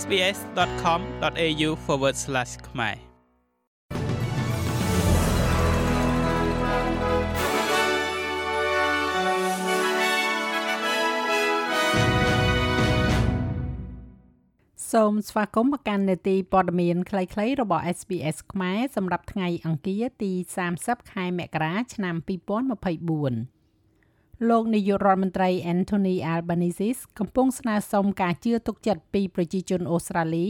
sbs.com.au/ ខ្មែរសូមស្វាគមន៍មកកាន់នេតិព័ត៌មានខ្លីៗរបស់ SBS ខ្មែរសម្រាប់ថ្ងៃអង្គារទី30ខែមករាឆ្នាំ2024 លោកនាយករដ្ឋមន្ត្រី Anthony Albanese កំពុងស្នើសុំការជឿទុកចិត្តពីប្រជាជនអូស្ត្រាលី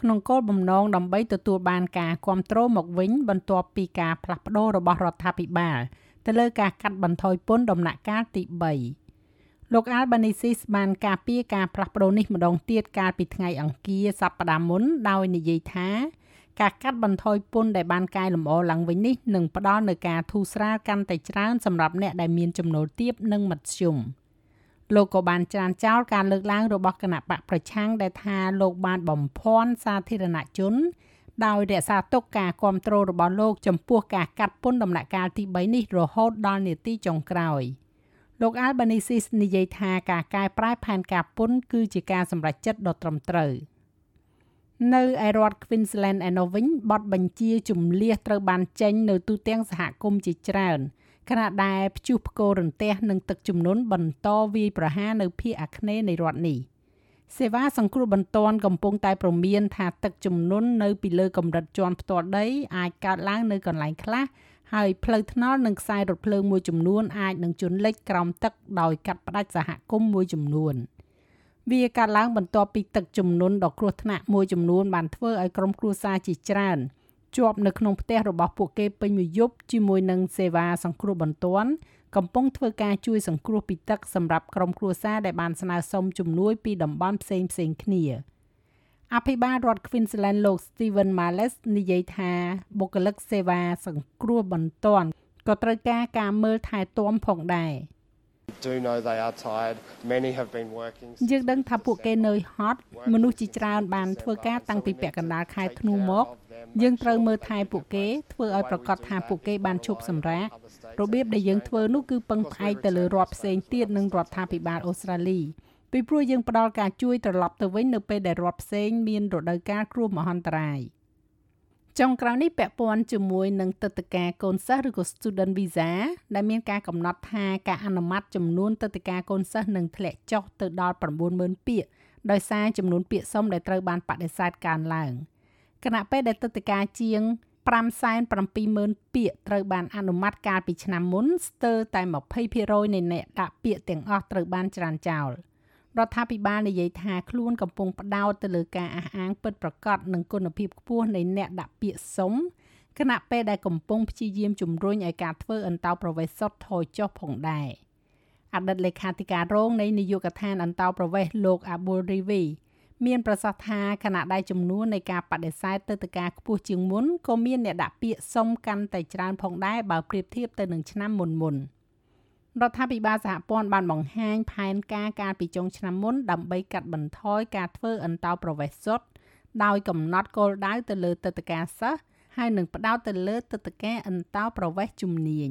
ក្នុងគោលបំណងដើម្បីទទួលបានការគ្រប់គ្រងមកវិញបន្ទាប់ពីការផ្លាស់ប្តូររបស់រដ្ឋាភិបាលទៅលើការកាត់បន្ថយពន្ធដំណាក់កាលទី3លោក Albanese បានការពារការផ្លាស់ប្តូរនេះម្ដងទៀតកាលពីថ្ងៃអង្គារសប្តាហ៍មុនដោយនិយាយថា ការកាត់បន្ថយពន្ធដែលបានកែលម្អឡើងវិញនេះនឹងផ្ដល់នូវការធូរស្រាលកាន់តែច្រើនសម្រាប់អ្នកដែលមានចំណូលទាបនិងមធ្យមលោកក៏បានច្រានចោលការលើកឡើងរបស់គណៈបកប្រឆាំងដែលថាលោកបានបំភាន់សាធារណជន ដោយរក្សាទុកការគ្រប់គ្រងរបស់លោកចំពោះការកាត់ពន្ធដំណាក់កាលទី3នេះរហូតដល់នាទីចុងក្រោយ។លោក Albanese និយាយថាការកែប្រែផែនការពន្ធគឺជាការសម្រេចចិត្តដ៏ត្រឹមត្រូវ នៅឯរដ្ឋ Queensland ឯនោះវិញបទបញ្ជាជំលះត្រូវបានចេញនៅទូទាំងសហគមន៍ជាច្រើនខណៈដែលព្យុះផ្គររន្ទះនិងទឹកជំនន់បន្តវាយប្រហារនៅភាគអាគ្នេយ៍នៃរដ្ឋនេះសេវាសង្គ្រោះបន្ទាន់កំពុងតែប្រមានថាទឹកជំនន់នៅពីលើកម្រិតជាន់ផ្ទាល់ដីអាចកើតឡើងនៅកន្លែងខ្លះហើយផ្លូវថ្នល់និងខ្សែរថភ្លើងមួយចំនួនអាចនឹងជន់លិចក្រោមទឹកដោយកាត់ផ្តាច់សហគមន៍មួយចំនួន វាកើតឡើងបន្ទាប់ពីទឹកជំនន់ដ៏គ្រោះថ្នាក់មួយចំនួនបានធ្វើឲ្យក្រុមគ្រួសារជាច្រើនជាប់នៅក្នុងផ្ទះរបស់ពួកគេពេញមួយយប់ជាមួយនឹងសេវាសង្គ្រោះបន្ទាន់កំពុងធ្វើការជួយសង្គ្រោះពីទឹកសម្រាប់ក្រុមគ្រួសារដែលបានស្នើសុំជំនួយពីតំបន់ផ្សេងៗគ្នា។អភិបាលរដ្ឋ Queensland លោក Steven Marles និយាយថាបុគ្គលិកសេវាសង្គ្រោះបន្ទាន់ក៏ត្រូវការការមើលថែទាំផងដែរ do know they are tired many have been working យើងដឹងថាពួកគេនៅហត់មនុស្សជាច្រើនបានធ្វើការតាំងពីពាក់កណ្ដាលខែធ្នូមកយើងត្រូវមើលថែពួកគេធ្វើឲ្យប្រកាសថាពួកគេបានឈប់សម្រាករបៀបដែលយើងធ្វើនោះគឺពឹងផ្អែកទៅលើរដ្ឋផ្សេងទៀតនិងរដ្ឋាភិបាលអូស្ត្រាលីពីព្រោះយើងផ្ដល់ការជួយត្រឡប់ទៅវិញនៅពេលដែលរដ្ឋផ្សេងមានរដូវកាលគ្រោះមហន្តរាយ ចុងក្រោយនេះពាក់ព័ន្ធជាមួយនឹងទឹកតការកូនសិស្សឬក៏ student visa ដែលមានការកំណត់ថាការអនុម័តចំនួនទឹកតការកូនសិស្សនឹងធ្លាក់ចុះទៅដល់90000ពាក្យដោយសារចំនួនពាក្យសុំដែលត្រូវបានបដិសេធកើនឡើងគណៈពេលដែលទឹកតការជាង570,000ពាក្យត្រូវបានអនុម័តកាលពីឆ្នាំមុនស្ទើរតែ20%នៃអ្នកដាក់ពាក្យទាំងអស់ត្រូវបានច្រានចោល។ រដ្ឋាភិបាលនិយាយថាខ្លួនកំពុងផ្ដោតទៅលើការអះអាងពិតប្រាកដនិងគុណភាពខ្ពស់នៃអ្នកដាក់ពាក្យសុំគណៈពេលដែលកំពុងព្យាយាមជំរុញឲ្យការធ្វើអន្តោប្រវេសន៍សុទ្ធថយចុះផងដែរអតីតលេខាធិការរងនៃនាយកដ្ឋានអន្តោប្រវេសន៍លោក Abul Rivi មានប្រសាសន៍ថាគណៈដែលចំនួននៃការបដិសេធទៅតការខ្ពស់ជាងមុនក៏មានអ្នកដាក់ពាក្យសុំកាន់តែច្រើនផងដែរបើប្រៀបធៀបទៅនឹងឆ្នាំមុនមុន។ រដ្ឋាភិបាលសហព័ន្ធបានបង្ហាញផែនការកាលពីចុងឆ្នាំមុនដើម្បីកាត់បន្ថយការធ្វើអន្តោប្រវេសន៍សុទ្ធដោយកំណត់គោលដៅទៅលើទឹកតការសិស្សហើយនឹងផ្ដោតទៅលើទឹកតការអន្តោប្រវេសន៍ជំនាញ